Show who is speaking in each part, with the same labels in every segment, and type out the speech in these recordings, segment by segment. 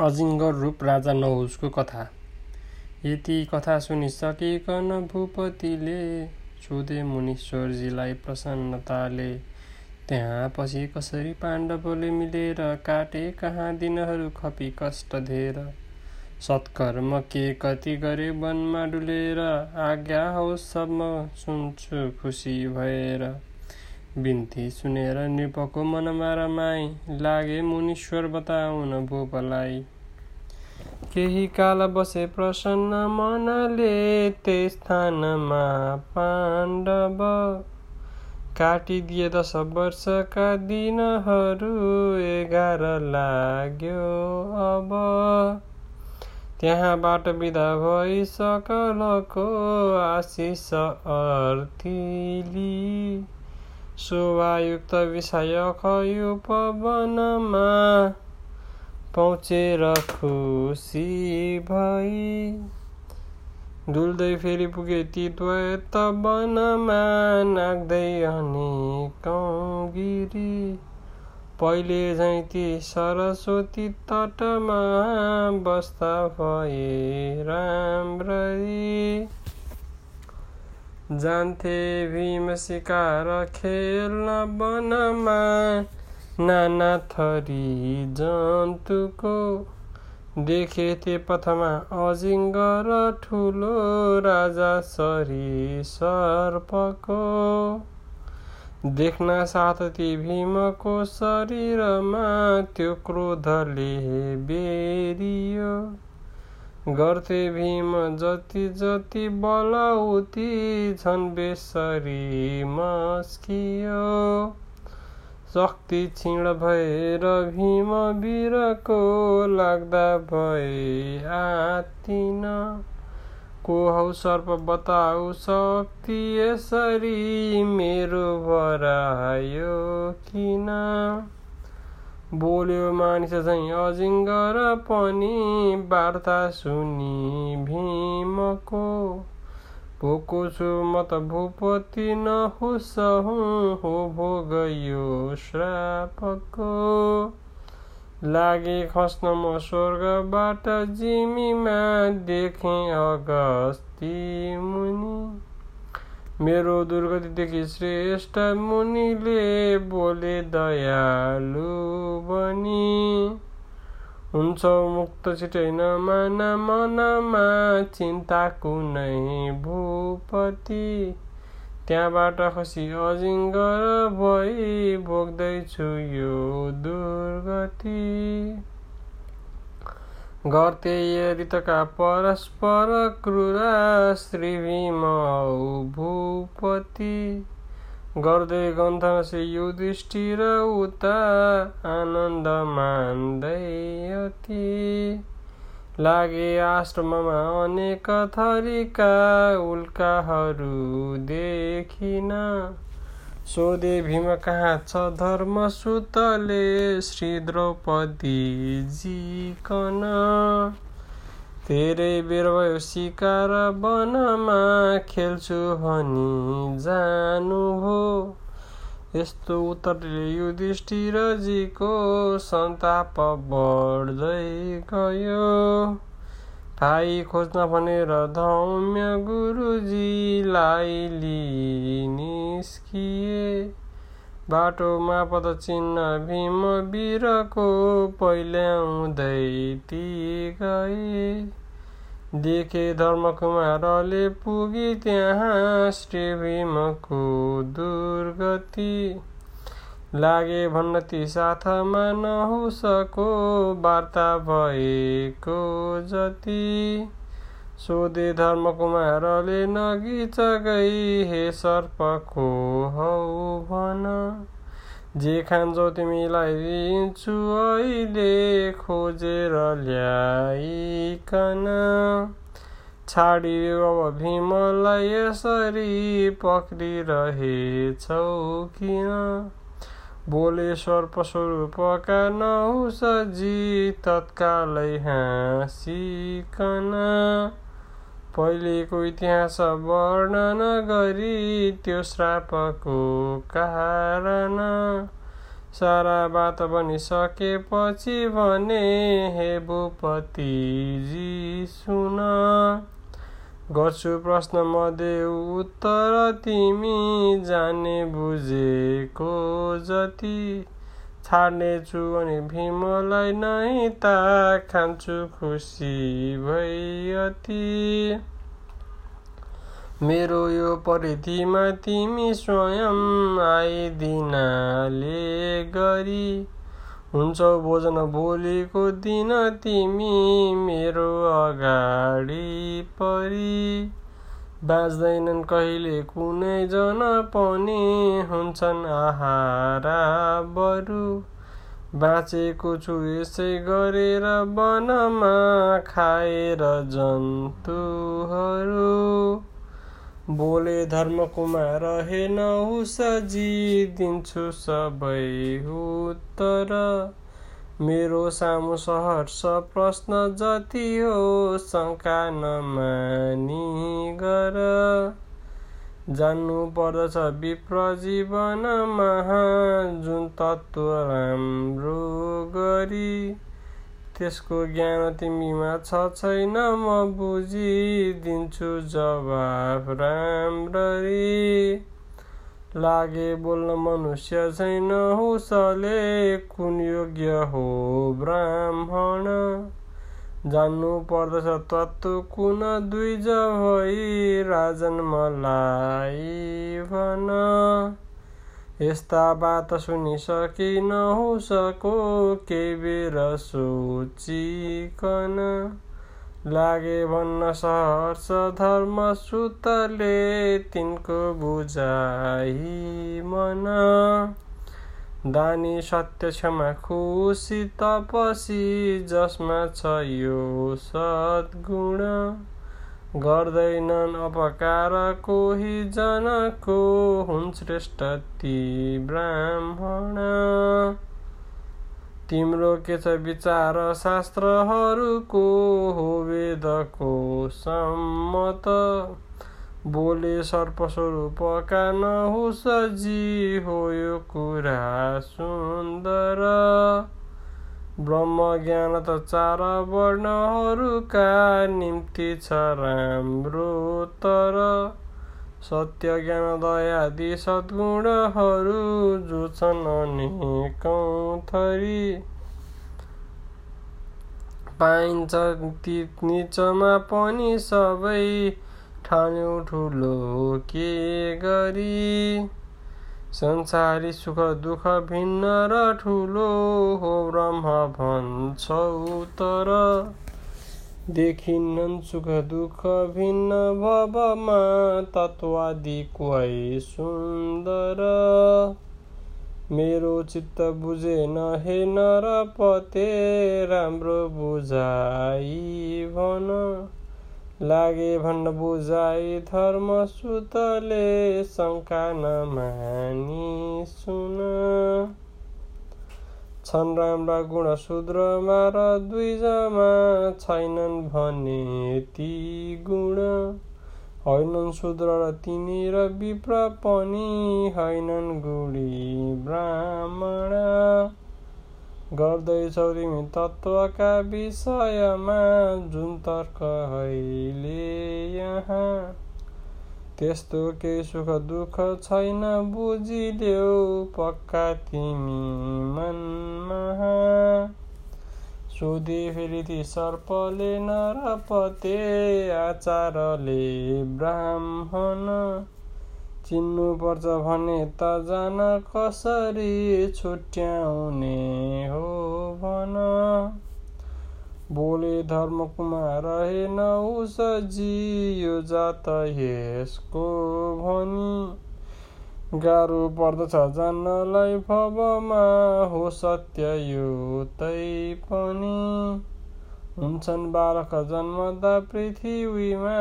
Speaker 1: अजिङ्गर रूप राजा नहुसको कथा। यति कथा सुनिसकिकन भूपतिले सोधे मुनीश्वरजीलाई प्रसन्नताले त्यहाँ पछि कसरी पाण्डवले मिलेर काटे कहाँ दिनहरू खपी कष्ट धेर? सत्कर्म के कति गरे वनमा डुलेर आज्ञा होस् सब सुन्छु खुसी भएर। बिन्ती सुनेर नृपको मनमा रमाई लागे मुनीश्वर बताउन भूपलाई। केही काल बसे प्रसन्न मनले त्यस स्थानमा पाण्डव काटिदिए दश वर्षका दिनहरू एघार लाग्यो अब। त्यहाँबाट विदा भई सकलको आशिष अर्थीली। शोभायुक्त विषय पवनमा पहुँचेर खुसी भई। डुल्दै फेरि पुगे द्वैत वनमा नाग्दै अनि गिरी पहिले झैँ ती सरस्वती तटमा बस्दा भए राम्ररी। जान्थे भीम सिकार खेल्न वनमा नाना थरी जन्तुको देखेथे पथमा अजिङ्गर ठुलो राजा सरी सर्पको। देख्न साथ ती भीमको शरीरमा त्यो क्रोधले बेरियो। गर्थे भीम जति जति बल उति झन् बेसरी मस्कियो। शक्ति क्षीण भएर भीम वीरको लाग्दा भए आतिन। को हौ सर्प बताऊ शक्ति यसरी मेरो भरायो किन? बोल्यो मानिस झैँ अजिङ्गर पनि वार्ता सुनि भीमको। भोको छु म त भूपति नहुस हो भोग यो श्रापको। लागे खस्न म स्वर्गबाट जिमीमा देखेँ अगस्ती मुनि। मेरो दुर्गतिदेखि श्रेष्ठ मुनिले बोले दयालु बनी। हुन्छ मुक्त छिटै नमान मनमा चिन्ता कुनै भूपति। त्यहाँबाट खसी अजिङ्गर भई भोग्दैछु यो दुर्गति। गर्थे यरितका परस्पर क्रूरा श्री भूपति गर्दै गन्थन युधिष्ठिर उता आनन्द मान्दै अति लागे आश्रममा अनेक थरीका उल्काहरू देखिन। सोधे भीम कहाँ छ धर्मसुतले श्री द्रौपदी जिकन धेरै बेर भयो सिकार वनमा खेल्छु भनी जानुभयो यस्तो उत्तरले युधिष्ठिरजीको सन्ताप बढ्दै गयो भाइ खोज्न भनेर धौम्य गुरुजीलाई लिई निस्किए बाटोमा पद चिन्ह भीम वीरको पहिल्याउँदै ती गए। देखे धर्मकुमारले पुगी त्यहाँ श्री भीमको दुर्गति। लागे भन्न ती साथमा नहुसको वार्ता भएको जति। सोधे धर्मकुमारले गई हे सर्पको हौ भन। जे खान्छौ तिमीलाई दिन्छु अहिले खोजेर ल्याइकन। छाडियो अब भीमलाई यसरी पक्रिरहेछौ किन? बोले सर्पस्वरूपका नहुसजी तत्कालै हाँसिकन। पहिलेको इतिहास वर्णन गरी त्यो श्रापको कारण। सारा बात बनिसकेपछि भने हे भूपतिजी सुन। गर्छु प्रश्न म उत्तर। तिमी जाने बुझेको जति छाड्नेछु अनि भीमलाई नै ता खान्छु खुसी भई अति। मेरो यो परिधिमा तिमी स्वयं आइदिनाले गरी हुन्छौ भोजन भोलिको दिन तिमी मेरो अगाडि परि। बाँच्दैनन् कहिले कुनै जन पनि हुन्छन् आहारा बरु बाँचेको छु यसै गरेर वनमा खाएर जन्तुहरू। बोले धर्मकुमार हे नहुसजी दिन्छु सबै उत्तर। मेरो सामु सहर्ष प्रश्न जति हो शङ्का नमानी गर। जान्नु पर्दछ विप्र जीवनमा जुन तत्त्व राम्रो गरी त्यसको ज्ञान तिमीमा छ छैन म बुझिदिन्छु जवाफ राम्ररी। लागे बोल्न मनुष्य छैन हुसले कुन योग्य हो ब्राह्मण। जान्नु पर्दछ तत्त्व कुन दुई भई राजन मलाई भन। यस्ता बात सुनिसके नहुसको केही बेर सोचिकन। लागे भन्न सहर्ष धर्म सुतले तिनको बुझाइ मन। दानी सत्य क्षमा खुसी तपसी जसमा छ यो सद्गुण। गर्दैनन् अपकार कोही जनको हुन् श्रेष्ठ ती ब्राह्मण। तिम्रो के छ विचार शास्त्रहरूको हो वेदको सम्मत? बोले सर्पस्वरूपका नहुसजी हो यो कुरा सुन्दर। ब्रह्म ज्ञान त चार वर्णहरूका निम्ति छ राम्रो तर सत्य ज्ञान दयादि सद्गुणहरू जो छन् अनेकौँ थरी। पाइन्छ ती निचमा पनि सबै ठान्यो ठुलो के गरी। संसारी सुख दुःख भिन्न र ठुलो हो ब्रह्म भन्छौ तर देखिन्नन् सुख दुःख भिन्न भवमा तत्वादि क्वै सुन्दर। मेरो चित्त बुझेन हे नरपते राम्रो बुझाइ भन लागे भन्न बुझाइ धर्म सुतले शङ्का नमानी सुन। छन् राम्रा गुण शूद्रमा र द्विजमा छैनन् भने ती गुण। होइनन् शूद्र र तिनी र विप्र पनि होइनन् गुडी ब्राह्मण। गर्दैछौ तिमी तत्त्वका विषयमा जुन तर्क अहिले यहाँ त्यस्तो केही सुख दुःख छैन बुझिदेऊ पक्का तिमी मनमा सोधे फेरि ती सर्पले नरपते आचारले ब्राह्मण चिन्नुपर्छ भने त जान कसरी छुट्याउने हो भन। बोले धर्मकुमार हे नौसजी यो जात यसको भनी गाह्रो पर्दछ जान्नलाई भवमा हो सत्य यो तै पनि। हुन्छन् बालक जन्मदा पृथ्वीमा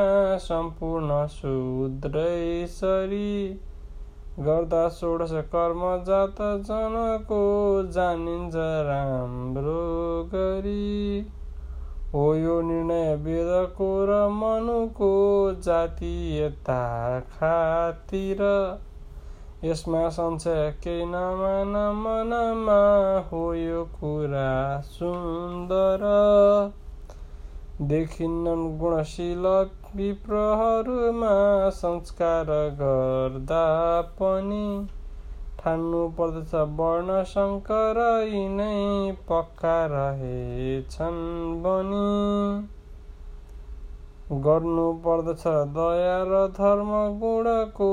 Speaker 1: सम्पूर्ण शूद्रैसरी गर्दा षोडश कर्म जात जनको जानिन्छ राम्रो गरी हो यो निर्णय वेदको र मनुको जातीयता खातिर यसमा संशय केही नमान मनमा हो यो कुरा सुन्दर देखिन्न गुणशील विप्रहरूमा संस्कार गर्दा पनि। ठान्नु पर्दछ वर्ण शङ्कर यिनै पक्का रहेछन् बनी गर्नु पर्दछ दया र धर्म गुणको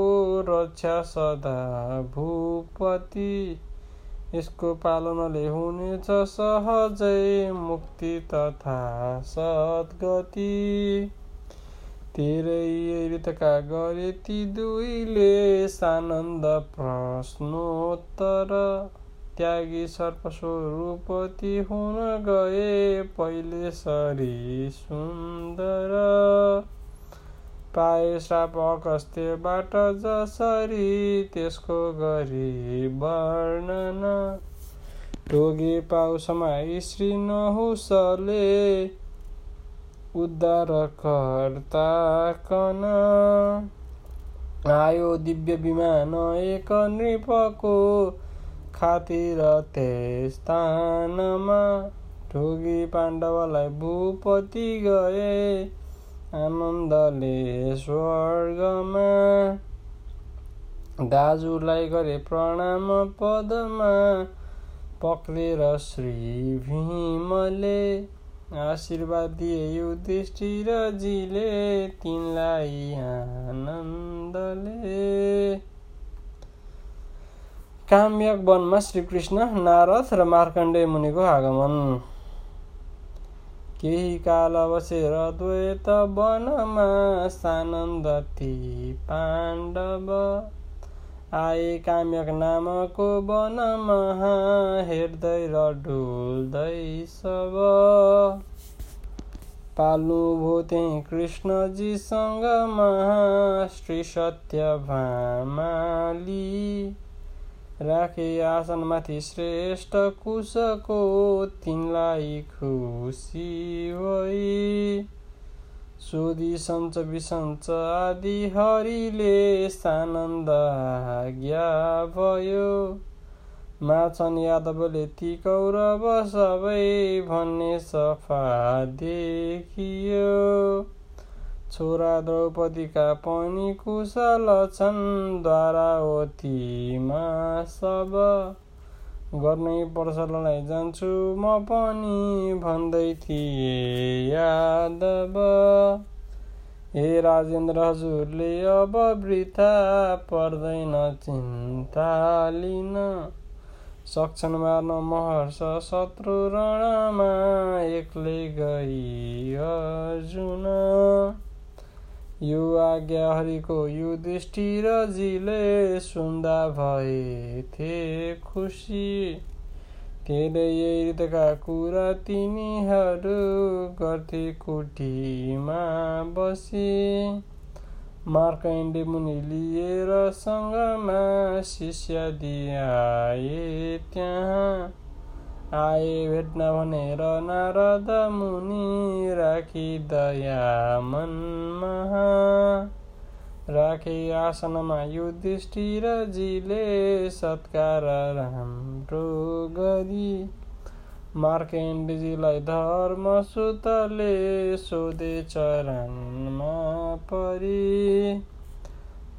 Speaker 1: रक्षा सदा भूपति। यसको पालनले हुनेछ सहजै मुक्ति तथा सद्गति। तेरै ऋतका गरे ती दुईले सानन्द प्रश्नोत्तर त्यागी सर्पस्वरूपति हुन गए पहिले सरी सुन्दर। पाए श्राप अगस्त्यबाट जसरी त्यसको गरी वर्णन। टोगे पाउसमा श्री नहुसले उद्धारकर्ता कन। आयो दिव्य विमान एक नृपको खातिर स्थानमा ठोगी पाण्डवलाई भूपति गए। आनन्दले स्वर्गमा दाजुलाई गरे प्रणाम पदमा पक्रेर श्री भीमले आशीर्वाद दिए युधिष्ठिरजीले तिनलाई आनन्दले। काम्यक वनमा श्रीकृष्ण नारद र मार्कण्डे मुनिको आगमन। केही काल बसेर द्वैत वनमा सानन्द ती पाण्डव। आए काम्यक नामको वनमा हेर्दै र डुल्दै सब। पाल्नुभयो त्यही कृष्णजीसँगमा श्री सत्य भामाली राखे आसनमाथि श्रेष्ठ कुशको तिनलाई खुसी भई सोधी सञ्च बिसञ्च आदि हरिले सानन्द आज्ञा भयो। माछन् यादवले ती कौरव सबै भन्ने सफा देखियो। छोरा द्रौपदीका पनि कुशल छन् द्वारावतीमा सब। गर्नै पर्छ लडाइँ जान्छु म पनि भन्दै थिएँ यादव। हे राजेन्द्र हजुरले अब वृथा पर्दैन चिन्ता लिन। सक्छन् मार्न महर्ष शत्रु रणमा एक्लै गई अर्जुन। यो आज्ञा हरिको युधिष्ठिरजीले सुन्दा भए थे खुसी। धेरै हृदयका कुरा तिनीहरू गर्थे कुटीमा बसी। मार्कण्डे मुनि लिएर सँगमा शिष्य दिए त्यहाँ। आए भेट्न भनेर नारद मुनि राखी दया मनमा राखे आसनमा युधिष्ठिरजीले सत्कार राम्रो गरी। मार्केण्डजीलाई धर्मसुतले सोधे चरणमा परी।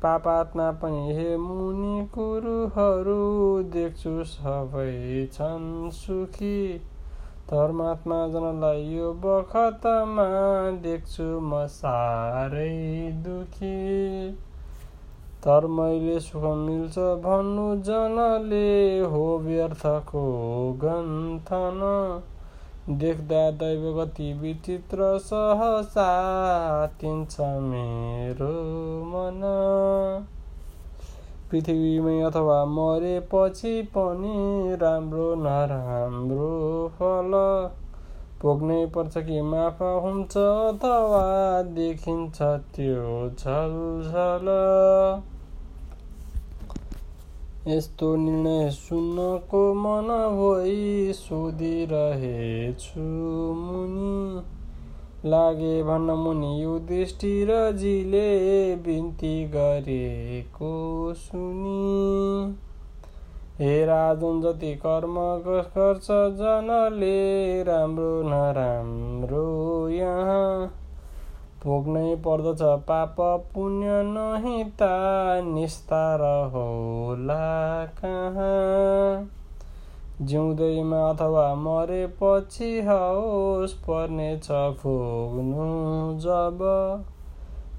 Speaker 1: पापात्मा पनि हे मुनि कुरुहरू देख्छु सबै छन् सुखी। धर्मात्मा जनलाई यो बखतमा देख्छु म साह्रै दुखी। धर्मैले सुख मिल्छ भन्नु जनले हो व्यर्थको गन्थन। देख्दा दैव गति विचित्र सहसा तिन्छ मेरो मन। पृथ्वीमै अथवा मरेपछि पनि राम्रो नराम्रो फल। भोग्नै पर्छ कि माफ हुन्छ अथवा देखिन्छ त्यो छलछल यस्तो निर्णय सुन्नको मन भई सोधिरहेछु मुनि लागे भन्न मुनि युधिष्ठिरजीले बिन्ती गरेको सुनि हे राजुन जति कर्म गर्छ जनले राम्रो नराम्रो यहाँ भोग्नै पर्दछ पाप पुण्य नहिता निस्तार होला कहाँ? जिउँदैमा अथवा मरेपछि हाओस् पर्नेछ भोग्नु जब।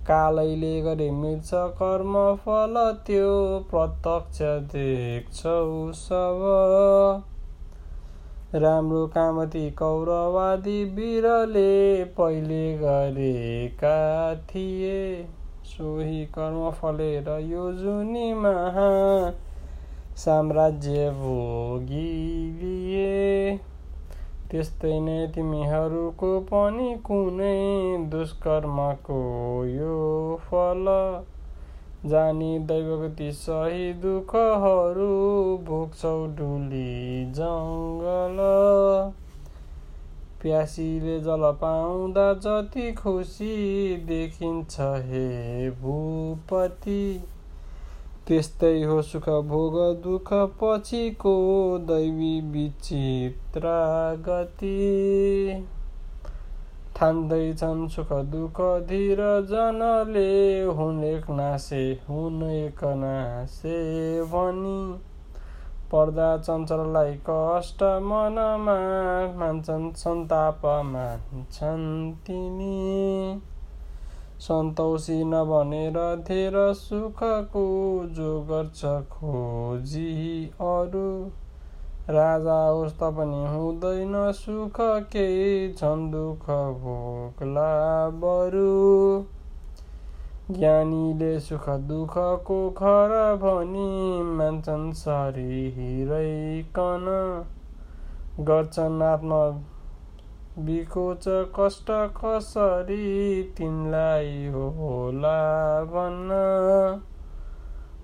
Speaker 1: कालैले गरे मिल्छ कर्म फल त्यो प्रत्यक्ष देख्छौ सब। राम्रो कामती कौरवादी वीरले पहिले गरेका थिए। सोही कर्म फलेर यो जुनीमा साम्राज्य भोगिलिए। त्यस्तै नै तिमीहरूको पनि कुनै दुष्कर्मको यो फल जानी दैवगति सही दुःखहरू भोग्छौ डुली जङ्गल। प्यासीले जल पाउँदा जति खुसी देखिन्छ हे भूपति। त्यस्तै हो सुख भोग दुःख पछिको दैवी विचित्र गति। ठान्दैछन् सुख दुःख धीर जनले हुन एक नासे हुन एक नासे भनी। पर्दा चञ्चललाई कष्ट मनमा मान्छन् सन्ताप मान्छन् तिनी। सन्तोषी नभनेर धेर सुखको जो गर्छ खोजी अरू। राजा होस् पनि हुँदैन सुख केही झन् दुःख भोग्ला बरु। ज्ञानीले सुख दुःखको घर भनी मान्छन् सरी हिँडैकन गर्छन् आत्मा बिकोच कष्ट कसरी तिनलाई होला भन्न।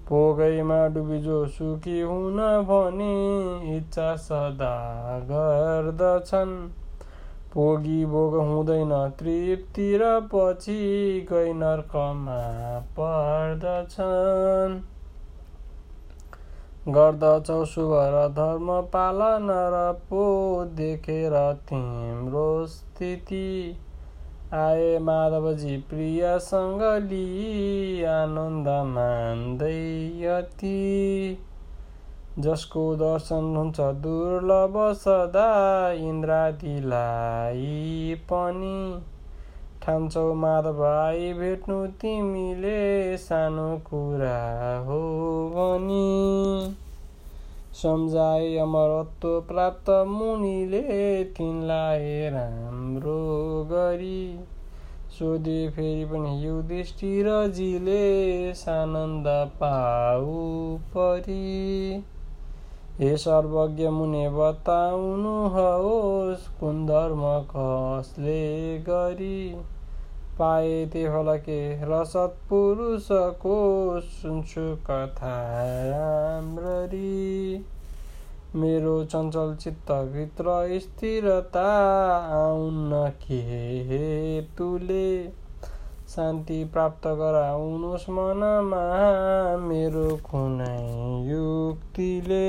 Speaker 1: भोगैमा डुबिजो सुखी हुन भने इच्छा सदा गर्दछन्। भोगी भोग हुँदैन तृप्ति र पछि गै नर्कमा पर्दछन्। गर्दछौ शुभ र धर्म पालन र पो देखेर तिम्रो स्थिति। आए माधवजी प्रियसँग लिई आनन्द मान्दै यति जसको दर्शन हुन्छ दुर्लभ सदा इन्द्रादिलाई पनि। ठान्छौ माधव आई भेट्नु तिमीले सानो कुरा हो भनी। सम्झाए अमरत्व प्राप्त मुनिले तिनलाई राम्रो गरी। सोधे फेरि पनि युधिष्ठिरजीले सानन्द पाउ परी। हे सर्वज्ञ मुने बताउनुहोस् कुन धर्म कसले गरी? पाए ते फलके र सत्पुरुषको सुन्छु कथा राम्ररी। मेरो चञ्चल चित्तभित्र स्थिरता आउन के हेतुले? शान्ति प्राप्त गराउनुहोस् मनमा मेरो कुनै युक्तिले।